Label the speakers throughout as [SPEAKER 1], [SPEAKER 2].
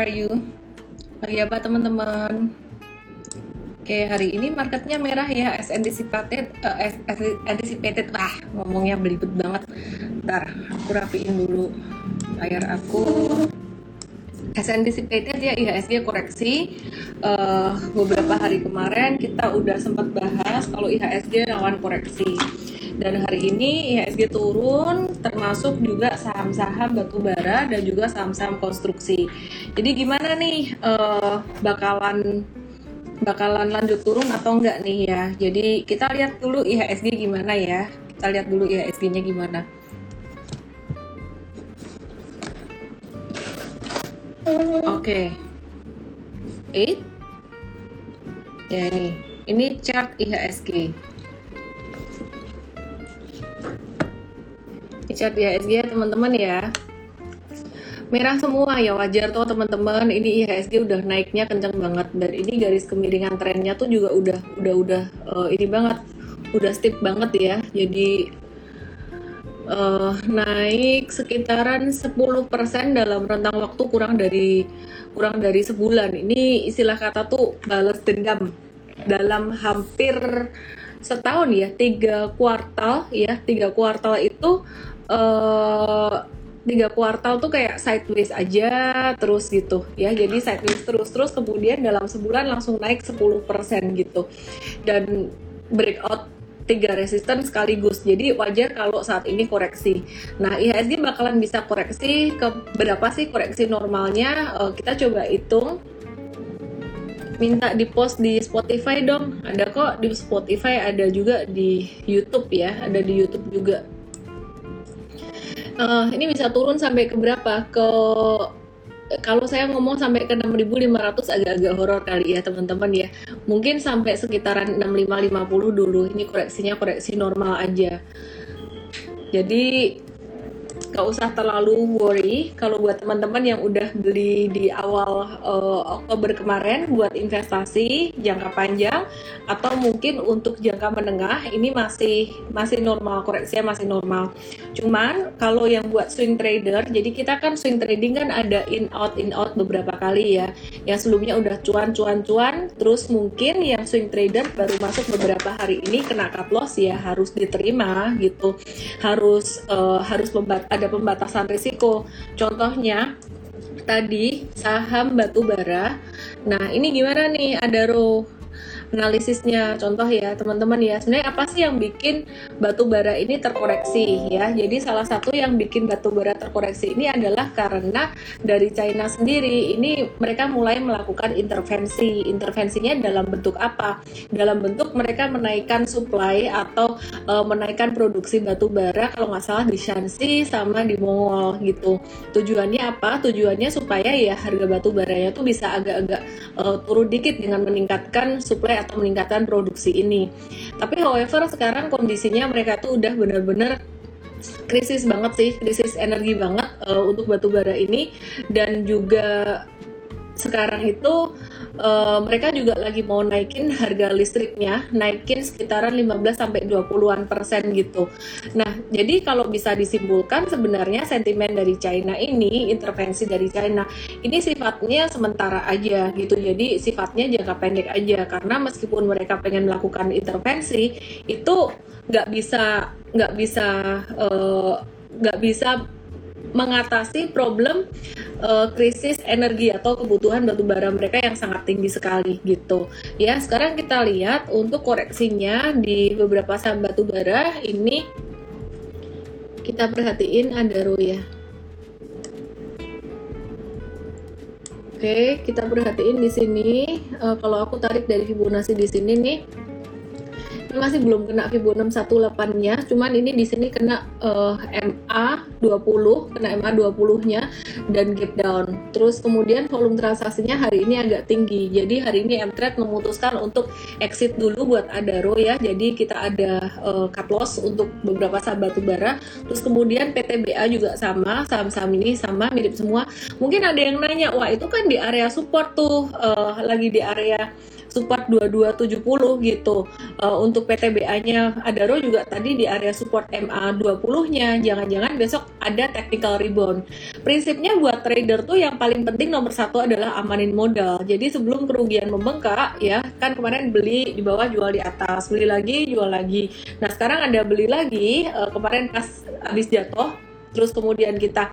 [SPEAKER 1] are you? Lagi apa teman-teman? Oke, hari ini marketnya merah ya, as anticipated, uh, as, as anticipated. Wah, ngomongnya belibet banget. Ntar, aku rapiin dulu layar aku. As anticipated ya IHSG koreksi uh, beberapa hari kemarin kita udah sempat bahas kalau IHSG rawan koreksi dan hari ini IHSG turun termasuk juga saham-saham batubara dan juga saham-saham konstruksi. Jadi gimana nih uh, bakalan bakalan lanjut turun atau enggak nih ya. Jadi kita lihat dulu IHSG gimana ya. Kita lihat dulu IHSG-nya gimana. Oke. Okay. Ya ini. Ini chart IHSG. Chart IHSG ya teman-teman ya. Merah semua ya wajar tuh teman-teman. Ini IHSG udah naiknya kencang banget. Dan ini garis kemiringan trennya tuh juga udah udah udah uh, ini banget. Udah steep banget ya. Jadi uh, naik sekitaran 10% dalam rentang waktu kurang dari kurang dari sebulan. Ini istilah kata tuh balas dendam. Dalam hampir setahun ya tiga kuartal ya tiga kuartal itu uh, tiga kuartal tuh kayak sideways aja terus gitu ya. Jadi sideways terus terus kemudian dalam sebulan langsung naik 10% gitu. Dan breakout tiga resisten sekaligus. Jadi wajar kalau saat ini koreksi. Nah IHSG bakalan bisa koreksi ke berapa sih koreksi normalnya? Uh, kita coba hitung minta di post di Spotify dong ada kok di Spotify ada juga di YouTube ya ada di YouTube juga uh, ini bisa turun sampai ke berapa? Ke kalau saya ngomong sampai ke 6500 agak-agak horor kali ya teman-teman ya. Mungkin sampai sekitaran 6550 dulu. Ini koreksinya koreksi normal aja. Jadi gak usah terlalu worry kalau buat teman-teman yang udah beli di awal uh, Oktober kemarin buat investasi jangka panjang atau mungkin untuk jangka menengah ini masih masih normal koreksinya masih normal. Cuman kalau yang buat swing trader jadi kita kan swing trading kan ada in out in out beberapa kali ya. Yang sebelumnya udah cuan cuan cuan terus mungkin yang swing trader baru masuk beberapa hari ini kena cut loss ya harus diterima gitu. Harus uh, harus membat ada pembatasan risiko. Contohnya tadi saham batu bara. Nah, ini gimana nih Adaro? Analisisnya. Contoh ya teman-teman ya sebenarnya apa sih yang bikin batu bara ini terkoreksi ya? Jadi salah satu yang bikin batu bara terkoreksi ini adalah karena dari China sendiri ini mereka mulai melakukan intervensi. Intervensinya dalam bentuk apa? Dalam bentuk mereka menaikkan supply atau e, menaikkan produksi batu bara kalau nggak salah di Shanxi sama di Mongol gitu. Tujuannya apa? Tujuannya supaya ya harga batu baranya tuh bisa agak-agak e, turun dikit dengan meningkatkan supply atau meningkatkan produksi ini. Tapi however sekarang kondisinya mereka tuh udah benar-benar krisis banget sih, krisis energi banget uh, untuk batu bara ini dan juga sekarang itu uh, mereka juga lagi mau naikin harga listriknya, naikin sekitaran 15 sampai 20-an persen gitu. Nah, jadi kalau bisa disimpulkan sebenarnya sentimen dari China ini, intervensi dari China ini sifatnya sementara aja gitu. Jadi sifatnya jangka pendek aja karena meskipun mereka pengen melakukan intervensi itu nggak bisa nggak bisa eh, nggak bisa mengatasi problem uh, krisis energi atau kebutuhan batu bara mereka yang sangat tinggi sekali gitu. Ya, sekarang kita lihat untuk koreksinya di beberapa saham batu bara ini kita perhatiin ada ya. Oke, kita perhatiin di sini uh, kalau aku tarik dari Fibonacci di sini nih masih belum kena Fibo 618 nya cuman ini di sini kena uh, MA 20 kena MA 20 nya dan gap down. Terus kemudian volume transaksinya hari ini agak tinggi. Jadi hari ini Mtrade memutuskan untuk exit dulu buat Adaro ya. Jadi kita ada uh, cut loss untuk beberapa saham batu bara terus kemudian PTBA juga sama saham-saham ini sama mirip semua. Mungkin ada yang nanya wah itu kan di area support tuh uh, lagi di area support 2270 gitu. Uh, untuk PTBA-nya Adaro juga tadi di area support MA20-nya jangan-jangan besok ada technical rebound. Prinsipnya buat trader tuh yang paling penting nomor satu adalah amanin modal. Jadi sebelum kerugian membengkak ya kan kemarin beli di bawah jual di atas beli lagi jual lagi. Nah sekarang ada beli lagi uh, kemarin pas habis jatuh terus kemudian kita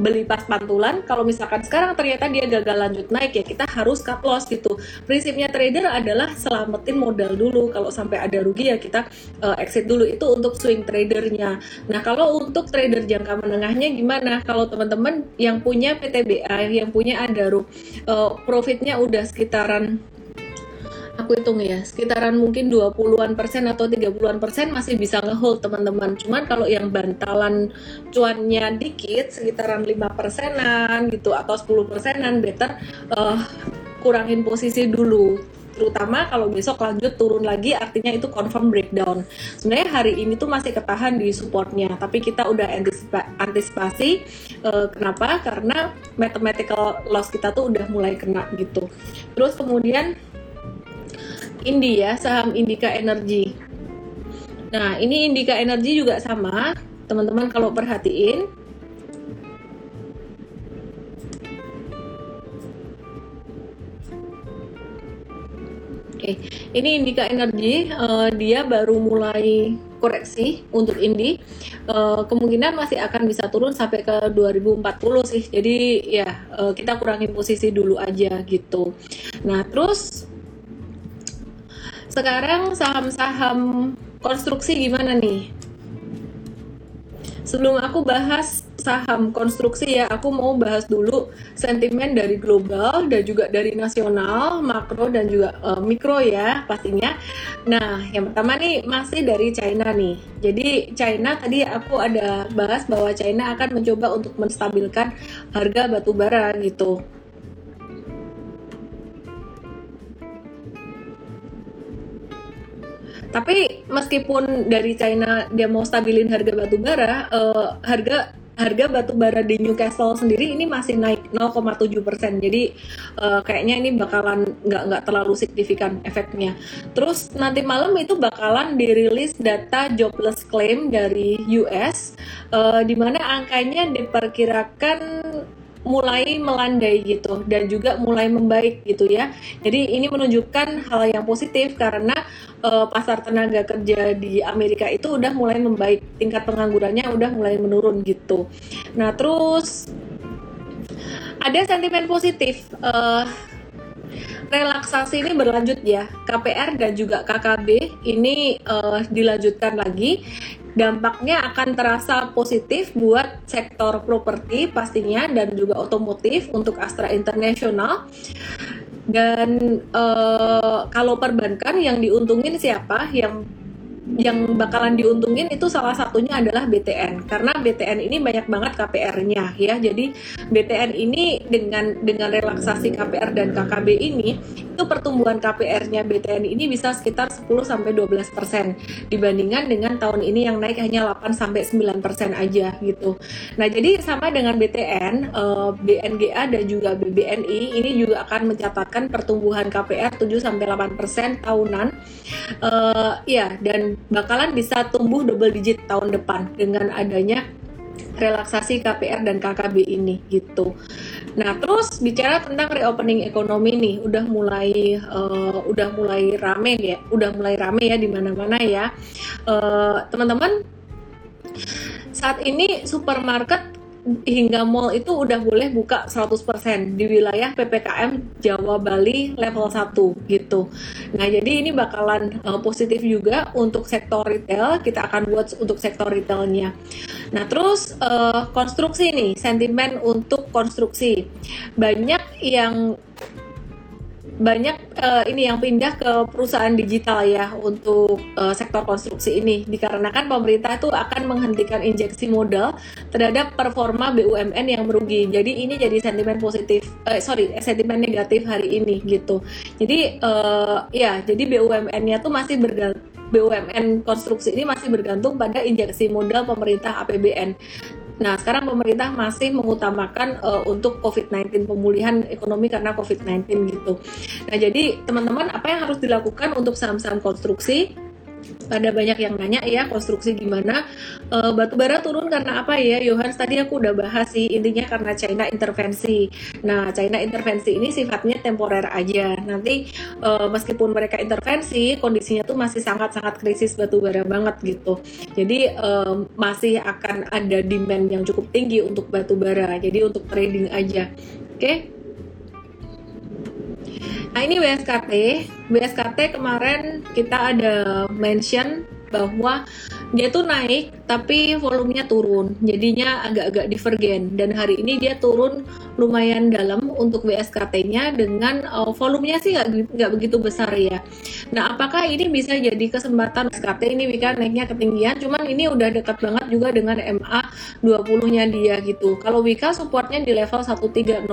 [SPEAKER 1] beli pas pantulan. Kalau misalkan sekarang ternyata dia gagal lanjut naik ya kita harus cut loss gitu. Prinsipnya trader adalah selamatin modal dulu. Kalau sampai ada rugi ya kita uh, exit dulu. Itu untuk swing tradernya. Nah kalau untuk trader jangka menengahnya gimana? Kalau teman-teman yang punya PTBA yang punya Adaro uh, profitnya udah sekitaran aku hitung ya sekitaran mungkin 20-an persen atau 30-an persen masih bisa ngehold teman-teman. Cuman kalau yang bantalan cuannya dikit sekitaran 5 persenan gitu atau 10 persenan better uh, kurangin posisi dulu. Terutama kalau besok lanjut turun lagi artinya itu confirm breakdown. Sebenarnya hari ini tuh masih ketahan di supportnya tapi kita udah antisipa antisipasi uh, kenapa? Karena mathematical loss kita tuh udah mulai kena gitu. Terus kemudian Indi ya, saham Indika Energy. Nah, ini Indika Energy juga sama, teman-teman kalau perhatiin. Oke, ini Indika Energy, uh, dia baru mulai koreksi untuk Indi. Uh, kemungkinan masih akan bisa turun sampai ke 2040 sih. Jadi ya uh, kita kurangin posisi dulu aja gitu. Nah, terus sekarang saham-saham konstruksi gimana nih? Sebelum aku bahas saham konstruksi ya, aku mau bahas dulu sentimen dari global dan juga dari nasional, makro dan juga uh, mikro ya pastinya. Nah, yang pertama nih masih dari China nih. Jadi China tadi aku ada bahas bahwa China akan mencoba untuk menstabilkan harga batu bara gitu. Tapi meskipun dari China dia mau stabilin harga batu bara, uh, harga harga batu bara di Newcastle sendiri ini masih naik 0,7 persen. Jadi uh, kayaknya ini bakalan nggak nggak terlalu signifikan efeknya. Terus nanti malam itu bakalan dirilis data jobless claim dari US, uh, di mana angkanya diperkirakan mulai melandai gitu dan juga mulai membaik gitu ya. Jadi ini menunjukkan hal yang positif karena uh, pasar tenaga kerja di Amerika itu udah mulai membaik, tingkat penganggurannya udah mulai menurun gitu. Nah, terus ada sentimen positif uh, relaksasi ini berlanjut ya. KPR dan juga KKB ini uh, dilanjutkan lagi. Dampaknya akan terasa positif buat sektor properti pastinya dan juga otomotif untuk Astra International dan uh, kalau perbankan yang diuntungin siapa? Yang yang bakalan diuntungin itu salah satunya adalah BTN karena BTN ini banyak banget KPR-nya ya. Jadi BTN ini dengan dengan relaksasi KPR dan KKB ini itu pertumbuhan KPR-nya BTN ini bisa sekitar 10 sampai 12% persen dibandingkan dengan tahun ini yang naik hanya 8 sampai 9% persen aja gitu. Nah, jadi sama dengan BTN, eh, BNGA dan juga BBNI ini juga akan mencatatkan pertumbuhan KPR 7 sampai 8% persen tahunan. Uh, ya, dan bakalan bisa tumbuh double digit tahun depan dengan adanya relaksasi KPR dan KKB ini gitu. Nah, terus bicara tentang reopening ekonomi nih, udah mulai uh, udah mulai rame ya, udah mulai rame ya di mana-mana ya. Uh, teman-teman, saat ini supermarket hingga mall itu udah boleh buka 100% di wilayah PPKM Jawa Bali level 1 gitu. Nah, jadi ini bakalan uh, positif juga untuk sektor retail, kita akan buat untuk sektor retailnya. Nah, terus uh, konstruksi nih, sentimen untuk konstruksi. Banyak yang banyak uh, ini yang pindah ke perusahaan digital ya untuk uh, sektor konstruksi ini dikarenakan pemerintah itu akan menghentikan injeksi modal terhadap performa BUMN yang merugi. Jadi ini jadi sentimen positif, uh, sorry sentimen negatif hari ini gitu. Jadi uh, ya jadi BUMN-nya tuh masih bergantung BUMN konstruksi ini masih bergantung pada injeksi modal pemerintah APBN. Nah, sekarang pemerintah masih mengutamakan uh, untuk COVID-19 pemulihan ekonomi karena COVID-19 gitu. Nah, jadi teman-teman apa yang harus dilakukan untuk saham-saham konstruksi? Ada banyak yang nanya ya konstruksi gimana? Uh, batu bara turun karena apa ya Yohans? Tadi aku udah bahas sih intinya karena China intervensi. Nah China intervensi ini sifatnya temporer aja. Nanti uh, meskipun mereka intervensi kondisinya tuh masih sangat-sangat krisis batu bara banget gitu. Jadi uh, masih akan ada demand yang cukup tinggi untuk batu bara. Jadi untuk trading aja. Oke? okay? Nah ini WSKT, WSKT kemarin kita ada mention bahwa dia tuh naik tapi volumenya turun. Jadinya agak-agak divergen. Dan hari ini dia turun lumayan dalam untuk WSKT-nya dengan uh, volumenya sih nggak begitu besar ya. Nah apakah ini bisa jadi kesempatan WSKT ini Wika naiknya ketinggian? Cuman ini udah dekat banget juga dengan MA 20 nya dia gitu. Kalau Wika supportnya di level 1305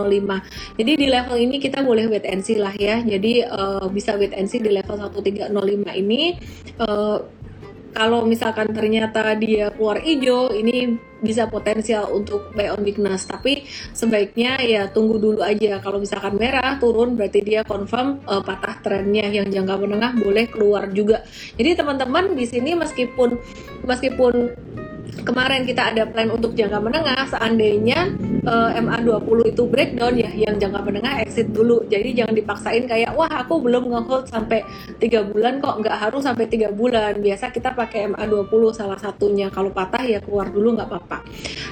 [SPEAKER 1] jadi di level ini kita boleh wait and see lah ya. Jadi uh, bisa wait and see di level 1305 ini uh, kalau misalkan ternyata dia keluar hijau ini bisa potensial untuk buy on weakness. Tapi sebaiknya ya tunggu dulu aja. Kalau misalkan merah turun berarti dia confirm uh, patah trennya yang jangka menengah boleh keluar juga. Jadi teman-teman di sini meskipun meskipun kemarin kita ada plan untuk jangka menengah seandainya uh, eh, MA20 itu breakdown ya yang jangka menengah exit dulu. Jadi jangan dipaksain kayak wah aku belum ngehold sampai tiga bulan kok nggak harus sampai tiga bulan. Biasa kita pakai MA20 salah satunya. Kalau patah ya keluar dulu nggak apa-apa.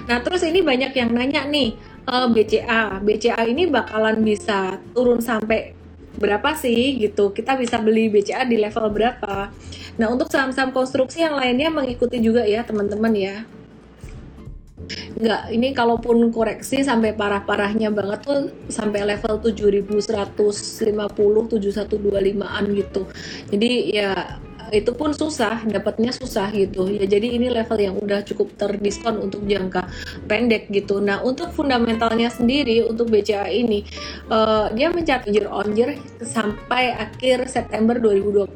[SPEAKER 1] Nah terus ini banyak yang nanya nih uh, eh, BCA BCA ini bakalan bisa turun sampai berapa sih gitu kita bisa beli BCA di level berapa nah untuk saham-saham konstruksi yang lainnya mengikuti juga ya teman-teman ya Enggak, ini kalaupun koreksi sampai parah-parahnya banget tuh sampai level 7150 7125an gitu. Jadi ya itu pun susah dapatnya susah gitu. Ya jadi ini level yang udah cukup terdiskon untuk jangka pendek gitu. Nah untuk fundamentalnya sendiri untuk BCA ini uh, dia mencatat year on year sampai akhir September 2021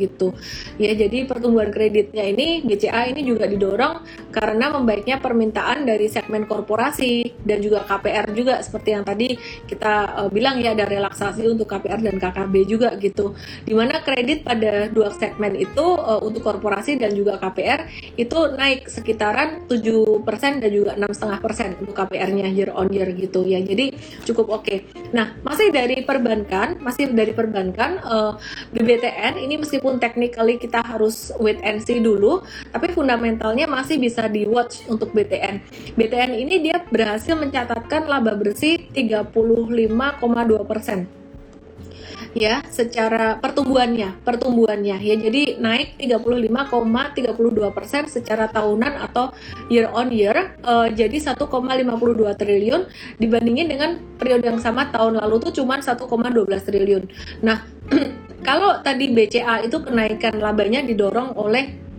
[SPEAKER 1] gitu. Ya jadi pertumbuhan kreditnya ini BCA ini juga didorong karena membaiknya permintaan dari segmen korporasi dan juga KPR juga. Seperti yang tadi kita uh, bilang ya ada relaksasi untuk KPR dan KKB juga gitu. Di mana kredit pada dua segmen segmen itu uh, untuk korporasi dan juga KPR itu naik sekitaran 7% dan juga 6,5% untuk KPR-nya year on year gitu ya. Jadi cukup oke. Okay. Nah, masih dari perbankan, masih dari perbankan uh, di BTN ini meskipun technically kita harus wait and see dulu, tapi fundamentalnya masih bisa di watch untuk BTN. BTN ini dia berhasil mencatatkan laba bersih 35,2 persen ya secara pertumbuhannya pertumbuhannya ya. Jadi naik 35,32 persen secara tahunan atau year on year uh, jadi 1,52 triliun dibandingin dengan periode yang sama tahun lalu tuh cuma 1,12 triliun. Nah kalau tadi BCA itu kenaikan labanya didorong oleh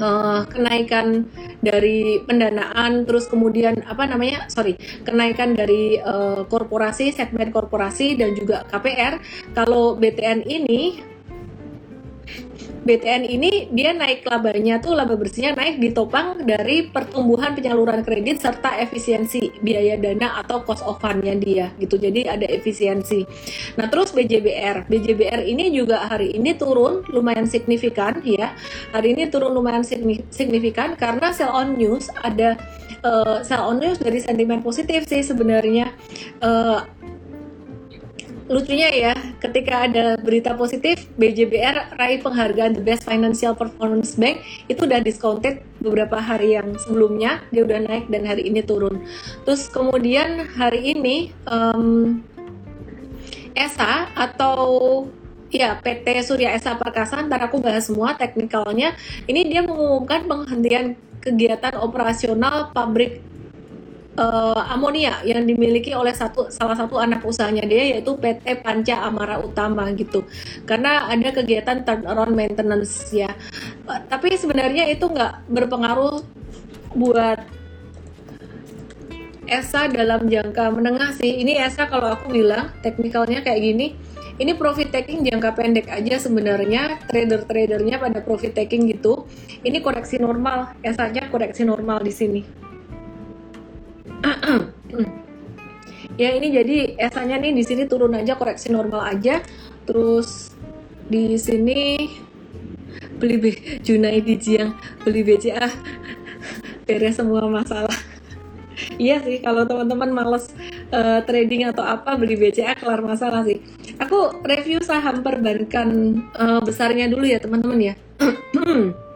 [SPEAKER 1] uh, kenaikan dari pendanaan terus kemudian apa namanya sorry kenaikan dari uh, korporasi segmen korporasi dan juga KPR kalau BTN ini BTN ini dia naik labanya tuh laba bersihnya naik ditopang dari pertumbuhan penyaluran kredit serta efisiensi biaya dana atau cost of fundnya dia gitu. Jadi ada efisiensi. Nah terus BJBR BJBR ini juga hari ini turun lumayan signifikan ya. Hari ini turun lumayan signifikan karena sell on news ada uh, sell on news dari sentimen positif sih sebenarnya. Uh, lucunya ya, ketika ada berita positif, BJBR raih penghargaan The Best Financial Performance Bank itu udah discounted beberapa hari yang sebelumnya dia udah naik dan hari ini turun. Terus kemudian hari ini um, ESA atau ya PT Surya Esa Perkasa ntar aku bahas semua teknikalnya ini dia mengumumkan penghentian kegiatan operasional pabrik uh, amonia yang dimiliki oleh satu salah satu anak usahanya dia yaitu PT Panca Amara Utama gitu. Karena ada kegiatan turnaround maintenance ya. Uh, tapi sebenarnya itu nggak berpengaruh buat ESA dalam jangka menengah sih. Ini ESA kalau aku bilang teknikalnya kayak gini ini profit taking jangka pendek aja sebenarnya trader-tradernya pada profit taking gitu. Ini koreksi normal ESA nya koreksi normal di sini ya ini jadi esanya nih di sini turun aja koreksi normal aja. Terus di sini beli B Junaidi Jiang beli BCA beres semua masalah. Iya sih kalau teman-teman males uh, trading atau apa beli BCA kelar masalah sih. Aku review saham perbankan uh, besarnya dulu ya teman-teman ya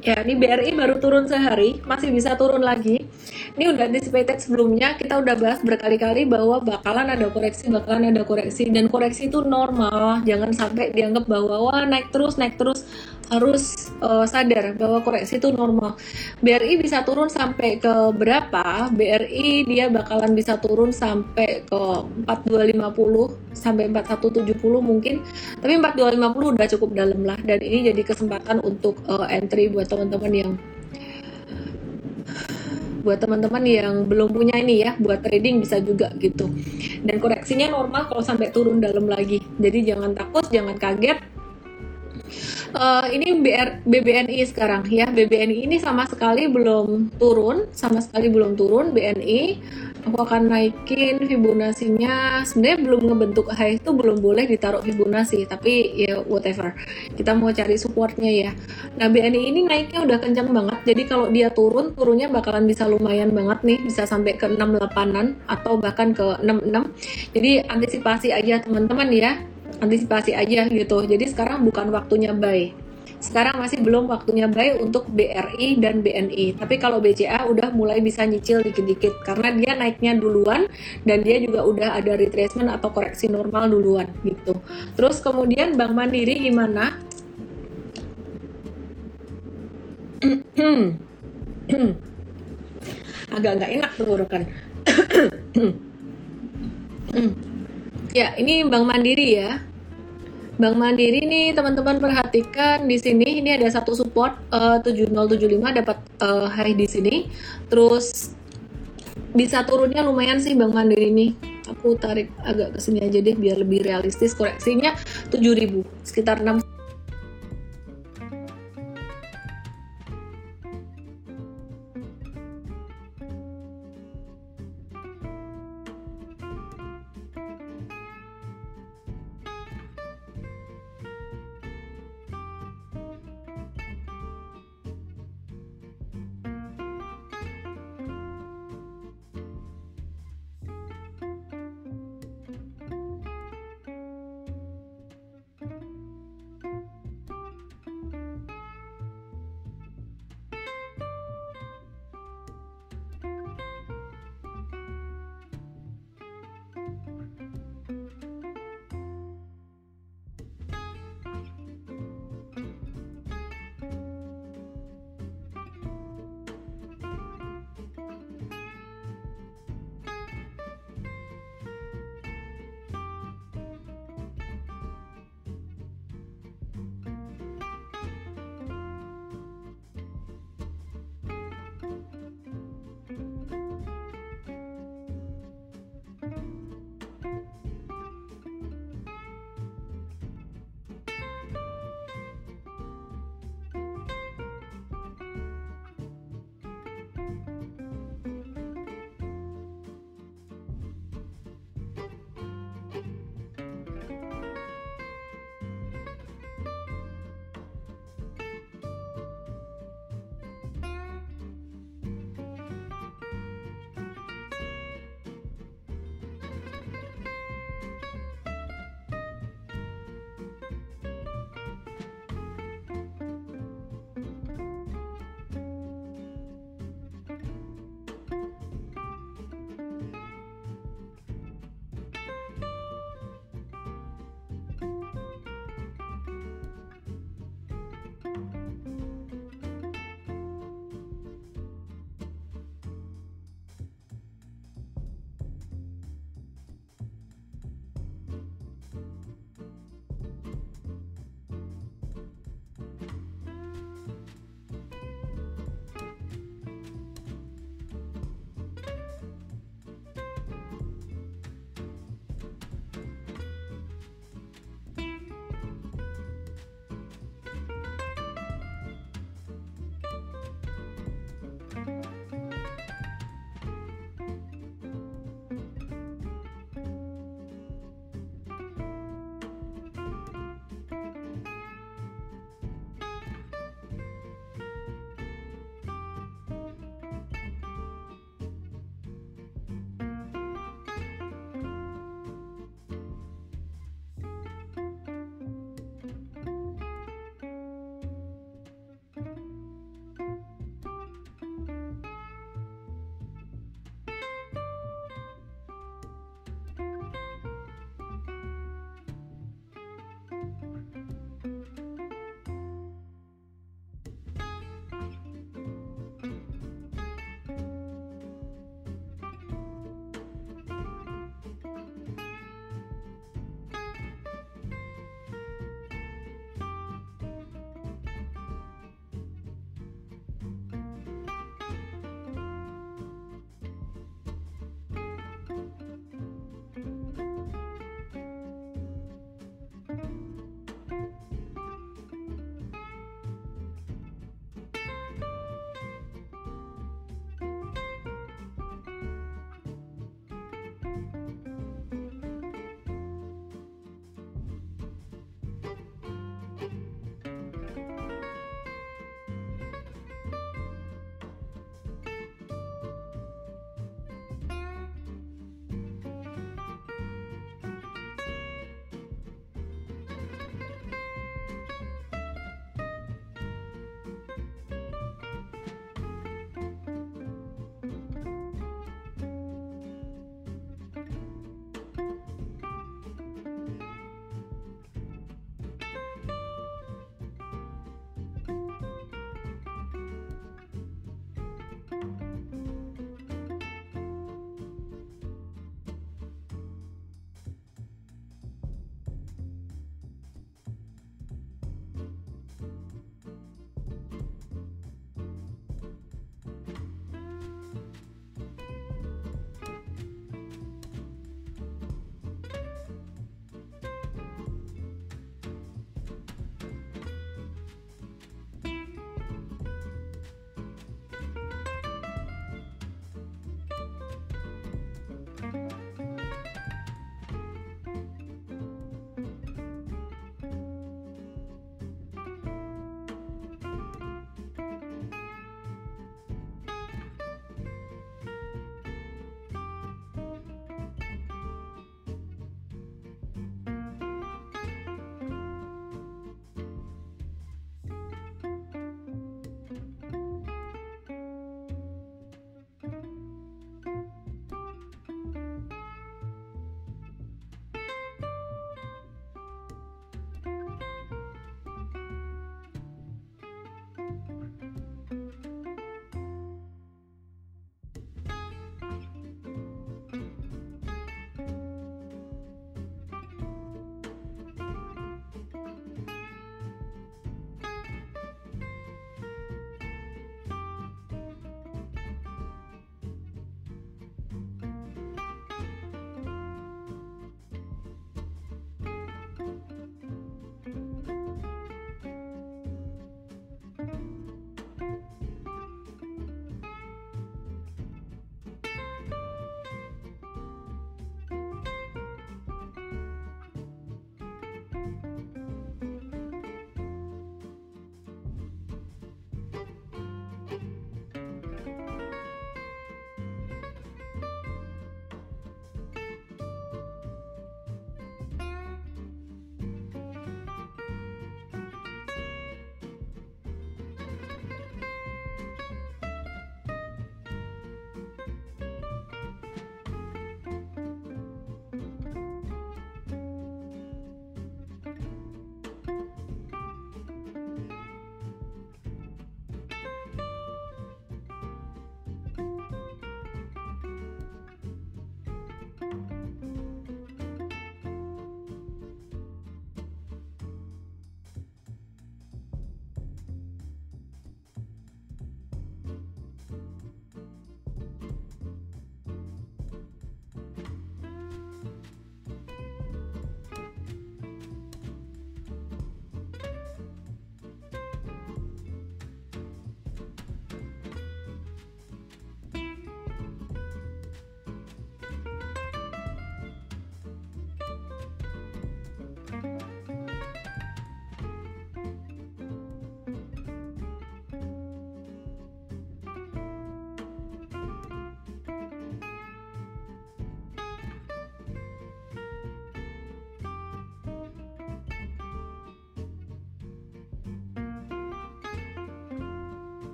[SPEAKER 1] Ya, ini BRI baru turun sehari, masih bisa turun lagi. Ini udah anticipated sebelumnya, kita udah bahas berkali-kali bahwa bakalan ada koreksi, bakalan ada koreksi, dan koreksi itu normal. Jangan sampai dianggap bahwa wah naik terus, naik terus harus uh, sadar bahwa koreksi itu normal. BRI bisa turun sampai ke berapa? BRI dia bakalan bisa turun sampai ke 4250 sampai 4170 mungkin. Tapi 4250 udah cukup dalam lah dan ini jadi kesempatan untuk uh, entry buat teman-teman yang buat teman-teman yang belum punya ini ya buat trading bisa juga gitu dan koreksinya normal kalau sampai turun dalam lagi jadi jangan takut jangan kaget uh, ini BR, BBNI sekarang. Ya BBNI ini sama sekali belum turun sama sekali belum turun BNI aku akan naikin Fibonacci-nya. Sebenarnya belum ngebentuk high itu belum boleh ditaruh Fibonacci tapi ya whatever. Kita mau cari supportnya ya. Nah BNI ini naiknya udah kencang banget. Jadi kalau dia turun turunnya bakalan bisa lumayan banget nih. Bisa sampai ke 68an atau bahkan ke 66 jadi antisipasi aja teman-teman ya antisipasi aja gitu. Jadi sekarang bukan waktunya buy. Sekarang masih belum waktunya buy untuk BRI dan BNI. Tapi kalau BCA udah mulai bisa nyicil dikit-dikit karena dia naiknya duluan dan dia juga udah ada retracement atau koreksi normal duluan gitu. Terus kemudian Bank Mandiri gimana? Agak nggak enak tenggorokan. ya, ini Bank Mandiri ya. Bank Mandiri nih teman-teman perhatikan di sini ini ada satu support uh, 7075 dapat uh, high di sini. Terus bisa turunnya lumayan sih Bank Mandiri ini. Aku tarik agak ke sini aja deh biar lebih realistis koreksinya 7000 sekitar 6